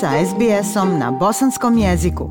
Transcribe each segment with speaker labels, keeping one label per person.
Speaker 1: sa SBS-om na bosanskom jeziku.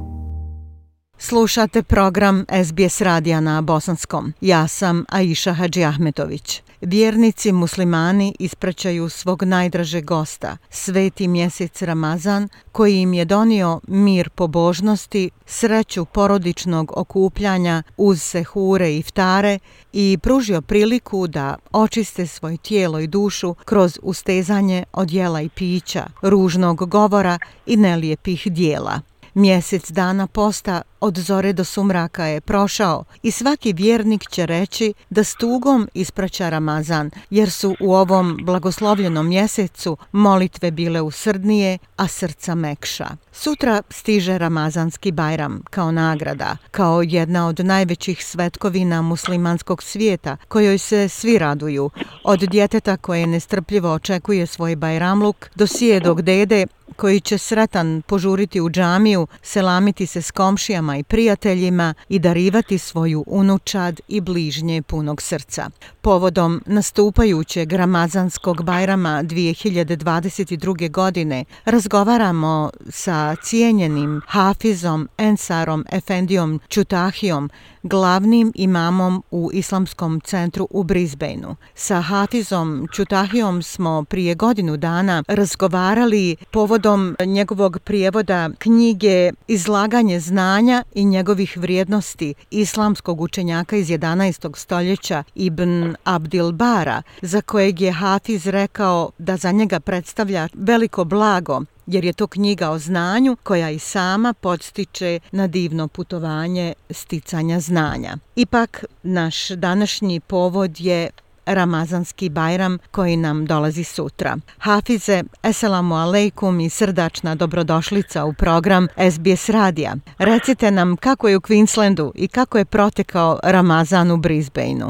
Speaker 1: Slušate program SBS radija na bosanskom. Ja sam Aisha Hadži Ahmetović vjernici muslimani ispraćaju svog najdraže gosta, sveti mjesec Ramazan, koji im je donio mir pobožnosti, sreću porodičnog okupljanja uz sehure i ftare i pružio priliku da očiste svoje tijelo i dušu kroz ustezanje od jela i pića, ružnog govora i nelijepih dijela. Mjesec dana posta od zore do sumraka je prošao i svaki vjernik će reći da s tugom ispraća Ramazan, jer su u ovom blagoslovljenom mjesecu molitve bile usrdnije, a srca mekša. Sutra stiže Ramazanski bajram kao nagrada, kao jedna od najvećih svetkovina muslimanskog svijeta kojoj se svi raduju, od djeteta koje nestrpljivo očekuje svoj bajramluk do sjedog dede koji će sretan požuriti u džamiju, selamiti se s komšijama rodbinama i prijateljima i darivati svoju unučad i bližnje punog srca. Povodom nastupajućeg Ramazanskog bajrama 2022. godine razgovaramo sa cijenjenim Hafizom Ensarom Efendijom Čutahijom glavnim imamom u islamskom centru u Brisbaneu. Sa Hafizom Čutahijom smo prije godinu dana razgovarali povodom njegovog prijevoda knjige Izlaganje znanja i njegovih vrijednosti islamskog učenjaka iz 11. stoljeća Ibn Abdil Bara, za kojeg je Hafiz rekao da za njega predstavlja veliko blago jer je to knjiga o znanju koja i sama podstiče na divno putovanje sticanja znanja. Ipak, naš današnji povod je Ramazanski bajram koji nam dolazi sutra. Hafize, eselamu alejkum i srdačna dobrodošlica u program SBS Radija. Recite nam kako je u Queenslandu i kako je protekao Ramazan u Brisbaneu.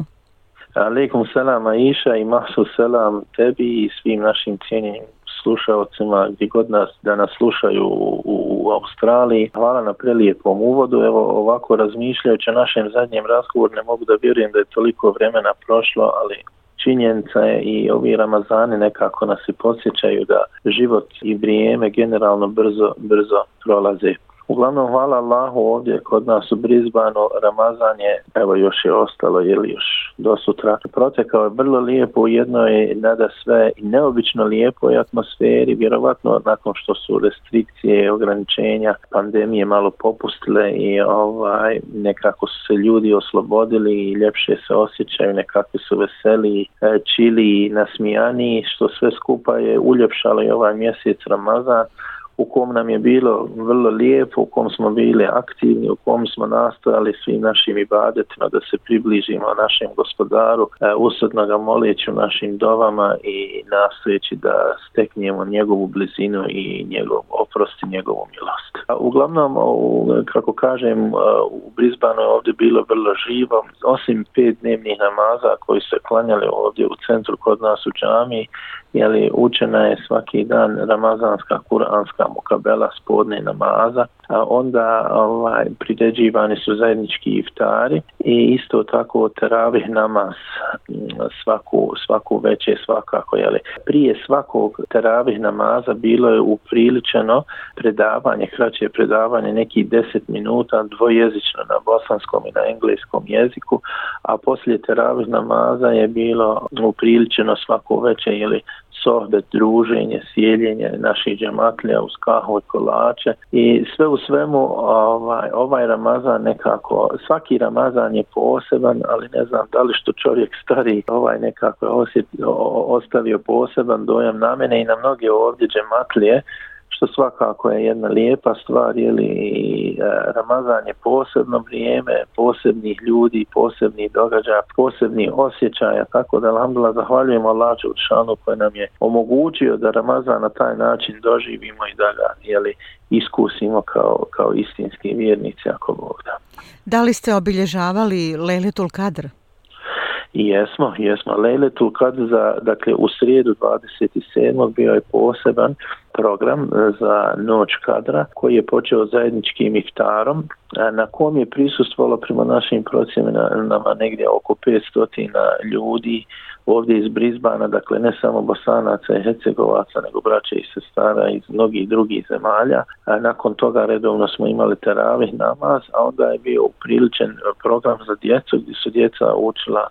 Speaker 2: Aleikum selam Aisha i mahsu selam tebi i svim našim cijenim slušalcima gdje god nas da nas slušaju u, u Australiji. Hvala na prelijepom uvodu. Evo ovako razmišljajući o našem zadnjem razgovoru ne mogu da vjerujem da je toliko vremena prošlo, ali činjenica je i ovi Ramazani nekako nas i podsjećaju da život i vrijeme generalno brzo, brzo prolaze. Uglavnom, hvala Allahu ovdje kod nas u Brizbanu, Ramazan je, evo još je ostalo ili još do sutra. Protekao je vrlo lijepo, jedno je nada sve i neobično lijepo je atmosferi, vjerovatno nakon što su restrikcije i ograničenja pandemije malo popustile i ovaj nekako su se ljudi oslobodili i ljepše se osjećaju, nekakvi su veseli, e, čili i nasmijani, što sve skupa je uljepšalo i ovaj mjesec Ramazan u kom nam je bilo vrlo lijepo, u kom smo bili aktivni, u kom smo nastojali svim našim ibadetima da se približimo našem gospodaru, e, usadno ga molijeći u našim dovama i nastojeći da steknjemo njegovu blizinu i njegov oprost i njegovu milost. Uglavnom, kako kažem, e, u Brisbane je ovdje bilo vrlo živo. Osim pet dnevnih namaza koji se klanjali ovdje u centru kod nas u džami, jeli, učena je svaki dan ramazanska kuranska mukabela spodne namaza onda ovaj, priređivani su zajednički iftari i isto tako teravih namaz svaku, svaku veće svakako. Jeli. Prije svakog teravih namaza bilo je upriličeno predavanje, kraće predavanje nekih 10 minuta dvojezično na bosanskom i na engleskom jeziku, a poslije teravih namaza je bilo upriličeno svako veće ili sohbet, druženje, sjeljenje naših džamatlija uz kahu i kolače i sve u svemu ovaj, ovaj Ramazan nekako, svaki Ramazan je poseban, ali ne znam da li što čovjek stari ovaj nekako osjet, o, ostavio poseban dojam na mene i na mnoge ovdje džematlije što svakako je jedna lijepa stvar, jeli, e, Ramazan je posebno vrijeme, posebnih ljudi, posebni događaja, posebni osjećaja, tako da, alhamdulillah, zahvaljujemo Allahu Ušanu koji nam je omogućio da Ramazan na taj način doživimo i da ga, jeli, iskusimo kao, kao istinski vjernici, ako Bog
Speaker 1: da. Da li ste obilježavali Lele Tulkadr?
Speaker 2: Jesmo, jesmo. Lejle tu kad za, dakle, u srijedu 27. bio je poseban program e, za noć kadra koji je počeo zajedničkim iftarom e, na kom je prisustvalo prema našim procjenama negdje oko 500 ljudi ovdje iz Brizbana, dakle ne samo Bosanaca i Hercegovaca, nego braća i sestara iz mnogih drugih zemalja. A e, nakon toga redovno smo imali teravih namaz, a onda je bio upriličen program za djecu gdje su djeca učila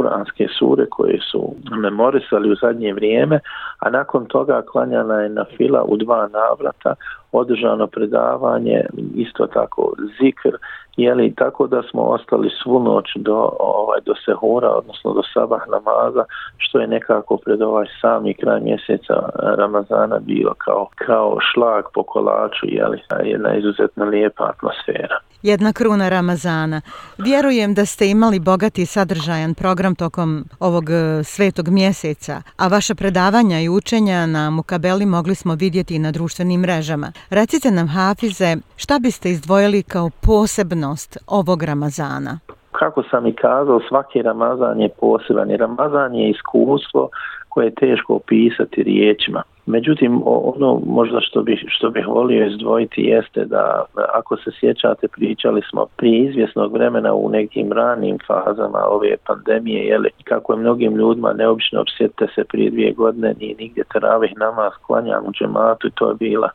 Speaker 2: kuranske sure koje su memorisali u zadnje vrijeme, a nakon toga klanjana je na fila u dva navrata, održano predavanje, isto tako zikr, jeli, tako da smo ostali svu noć do, ovaj, do sehora, odnosno do sabah namaza, što je nekako pred ovaj sami kraj mjeseca eh, Ramazana bio kao, kao šlag po kolaču, jeli, jedna izuzetno lijepa atmosfera.
Speaker 1: Jedna kruna Ramazana. Vjerujem da ste imali bogati sadržajan program tokom ovog e, svetog mjeseca, a vaša predavanja i učenja na Mukabeli mogli smo vidjeti i na društvenim mrežama. Recite nam, Hafize, šta biste izdvojili kao posebnost ovog Ramazana?
Speaker 2: Kako sam i kazao, svaki Ramazan je poseban. Ramazan je iskustvo koje je teško opisati riječima. Međutim, ono možda što bih, što bih volio izdvojiti jeste da ako se sjećate pričali smo prije izvjesnog vremena u nekim ranim fazama ove pandemije, jel, kako je mnogim ljudima neobično obsjetite se prije dvije godine, nije nigdje teravih nama sklanjan u džematu i to je bila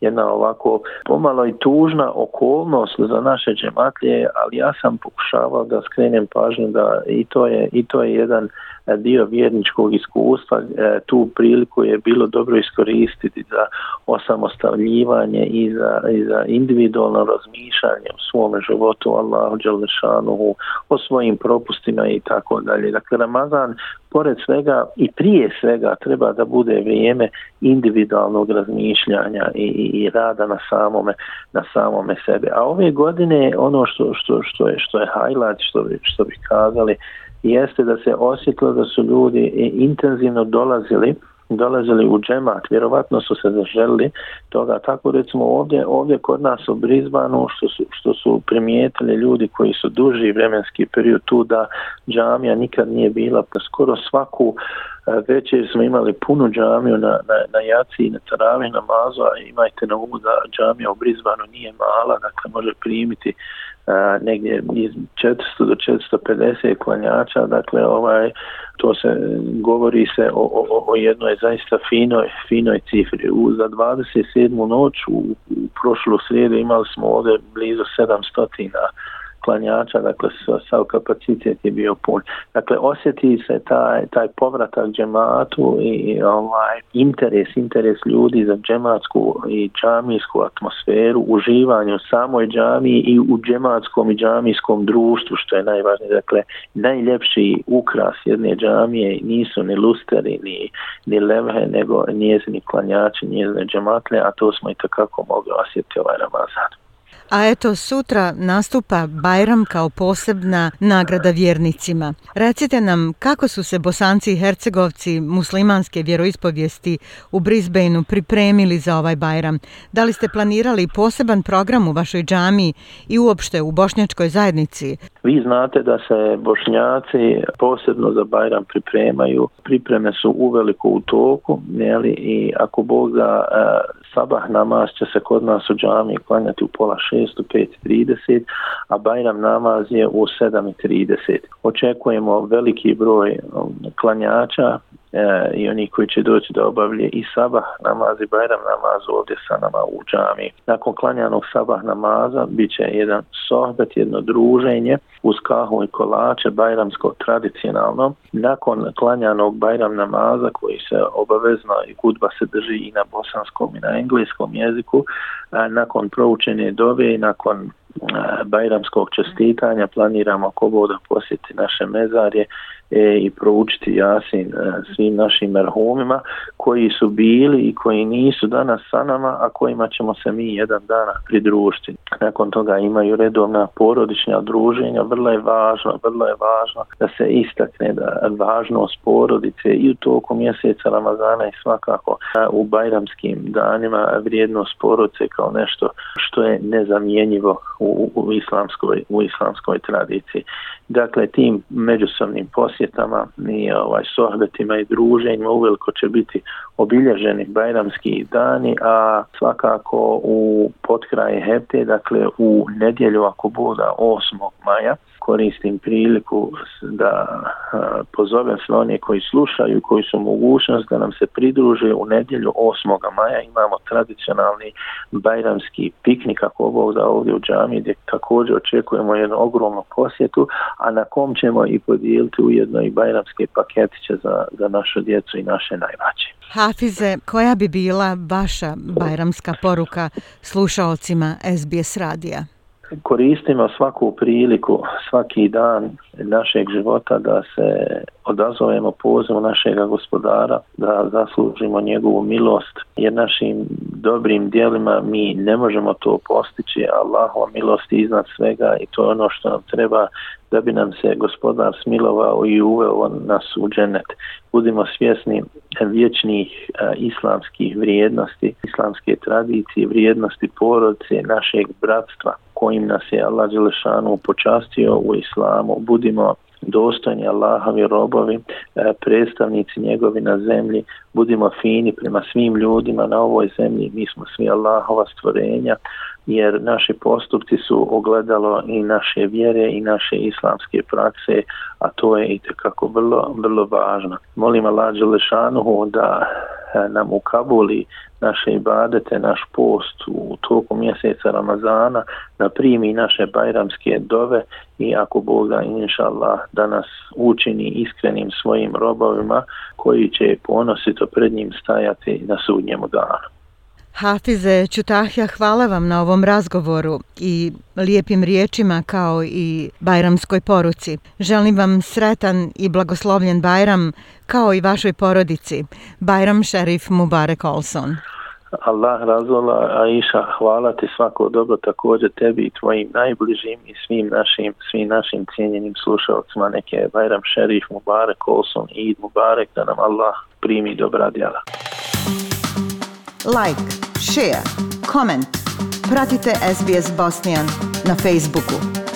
Speaker 2: jedna ovako pomalo i tužna okolnost za naše džematlje, ali ja sam pokušavao da skrenem pažnju da i to je, i to je jedan dio vjerničkog iskustva, e, tu priliku je bilo dobro iskoristiti za osamostavljivanje i za, i za individualno razmišljanje u svom životu Allahu Đalešanuhu, o svojim propustima i tako dalje. Dakle, Ramazan pored svega i prije svega treba da bude vrijeme individualnog razmišljanja i, i, i rada na samome na samome sebe. A ove godine ono što što što je što je highlight što bi, što bih kazali jeste da se osjetilo da su ljudi intenzivno dolazili dolazili u džemat, vjerovatno su se zaželili toga, tako recimo ovdje, ovdje kod nas u Brizbanu što su, što su primijetili ljudi koji su duži vremenski period tu da džamija nikad nije bila pa skoro svaku e, veće smo imali punu džamiju na, na, na Jaci i na Taravi, na Mazu a imajte na umu da džamija u Brizbanu nije mala, dakle može primiti negdje iz 400 do 450 konjača, dakle ovaj to se govori se o, o, o jednoj zaista finoj finoj cifri. U, za 27. noć u, u prošlu srijedu imali smo ovdje blizu 700 klanjača, dakle sav kapacitet je bio pun. Dakle, osjeti se taj, taj povratak džematu i ovaj interes, interes ljudi za džematsku i džamijsku atmosferu, uživanju samoj džamiji i u džematskom i džamijskom društvu, što je najvažnije. Dakle, najljepši ukras jedne džamije nisu ni lusteri, ni, ni levhe, nego njezini klanjači, njezine džematle, a to smo i takako mogli osjetiti ovaj Ramazan.
Speaker 1: A eto, sutra nastupa Bajram kao posebna nagrada vjernicima. Recite nam kako su se bosanci i hercegovci muslimanske vjeroispovijesti u Brisbaneu pripremili za ovaj Bajram? Da li ste planirali poseban program u vašoj džami i uopšte u bošnjačkoj zajednici?
Speaker 2: Vi znate da se bošnjaci posebno za Bajram pripremaju. Pripreme su u veliku u toku, jeli, i ako Boga sabah namaz će se kod nas u džami klanjati u pola šest u pet trideset, a bajram namaz je u sedam i trideset. Očekujemo veliki broj um, klanjača, E, i oni koji će doći da obavlje i sabah namaz i bajram namaz ovdje sa nama u džami. Nakon klanjanog sabah namaza bit će jedan sohbet, jedno druženje uz kahu i kolače bajramsko tradicionalno. Nakon klanjanog bajram namaza koji se obavezno i kudba se drži i na bosanskom i na engleskom jeziku, nakon proučenje dove i nakon bajramskog čestitanja planiramo ako boda posjeti naše mezarje e, i proučiti jasin e, svim našim erhumima koji su bili i koji nisu danas sa nama, a kojima ćemo se mi jedan dana pridružiti. Nakon toga imaju redovna porodična druženja, vrlo je važno, vrlo je važno da se istakne da važnost porodice i u toku mjeseca Ramazana i svakako a e, u bajramskim danima vrijednost porodice kao nešto što je nezamjenjivo u u, u, islamskoj, u islamskoj tradiciji. Dakle, tim međusobnim posjetama i ovaj, sohbetima i druženjima uveliko će biti obilježeni bajramski dani, a svakako u potkraje Hepte, dakle u nedjelju ako bude 8. maja, koristim priliku da pozovem sve one koji slušaju, koji su mogućnost da nam se pridruže u nedjelju 8. maja. Imamo tradicionalni bajramski piknik, ako Bog da ovdje u džami, gdje također očekujemo jednu ogromnu posjetu, a na kom ćemo i podijeliti ujedno i bajramske paketiće za, za našu djecu i naše najvaće.
Speaker 1: Hafize, koja bi bila vaša bajramska poruka slušalcima SBS radija?
Speaker 2: koristimo svaku priliku, svaki dan našeg života da se odazovemo pozivu našeg gospodara, da zaslužimo njegovu milost. Jer našim dobrim dijelima mi ne možemo to postići. Allahova milost je iznad svega i to je ono što nam treba da bi nam se gospodar smilovao i uveo nas u dženet. Budimo svjesni vječnih a, islamskih vrijednosti, islamske tradicije, vrijednosti porodce, našeg bratstva kojim nas je Allah Đelešanu počastio u islamu. Budimo dostojni Allahovi robovi, e, predstavnici njegovi na zemlji, budimo fini prema svim ljudima na ovoj zemlji, mi smo svi Allahova stvorenja, jer naši postupci su ogledalo i naše vjere i naše islamske prakse, a to je i tekako vrlo, vrlo važno. Molim Allah Đelešanuhu da e, nam ukabuli naše ibadete, naš post u toku mjeseca Ramazana, da primi naše bajramske dove i ako Bog da inša Allah da nas učini iskrenim svojim robovima koji će ponosito pred njim stajati na sudnjemu danu.
Speaker 1: Hafize Čutahja, hvala vam na ovom razgovoru i lijepim riječima kao i bajramskoj poruci. Želim vam sretan i blagoslovljen bajram kao i vašoj porodici. Bajram šerif Mubarek Olson.
Speaker 2: Allah razvola Aisha, hvala ti svako dobro također tebi i tvojim najbližim i svim našim, svim našim cijenjenim slušalcima neke Bajram Šerif Mubarek, Olson, Id Mubarek da nam Allah primi dobra djela.
Speaker 1: Like, share, comment. Pratite SBS Bosnian na Facebooku.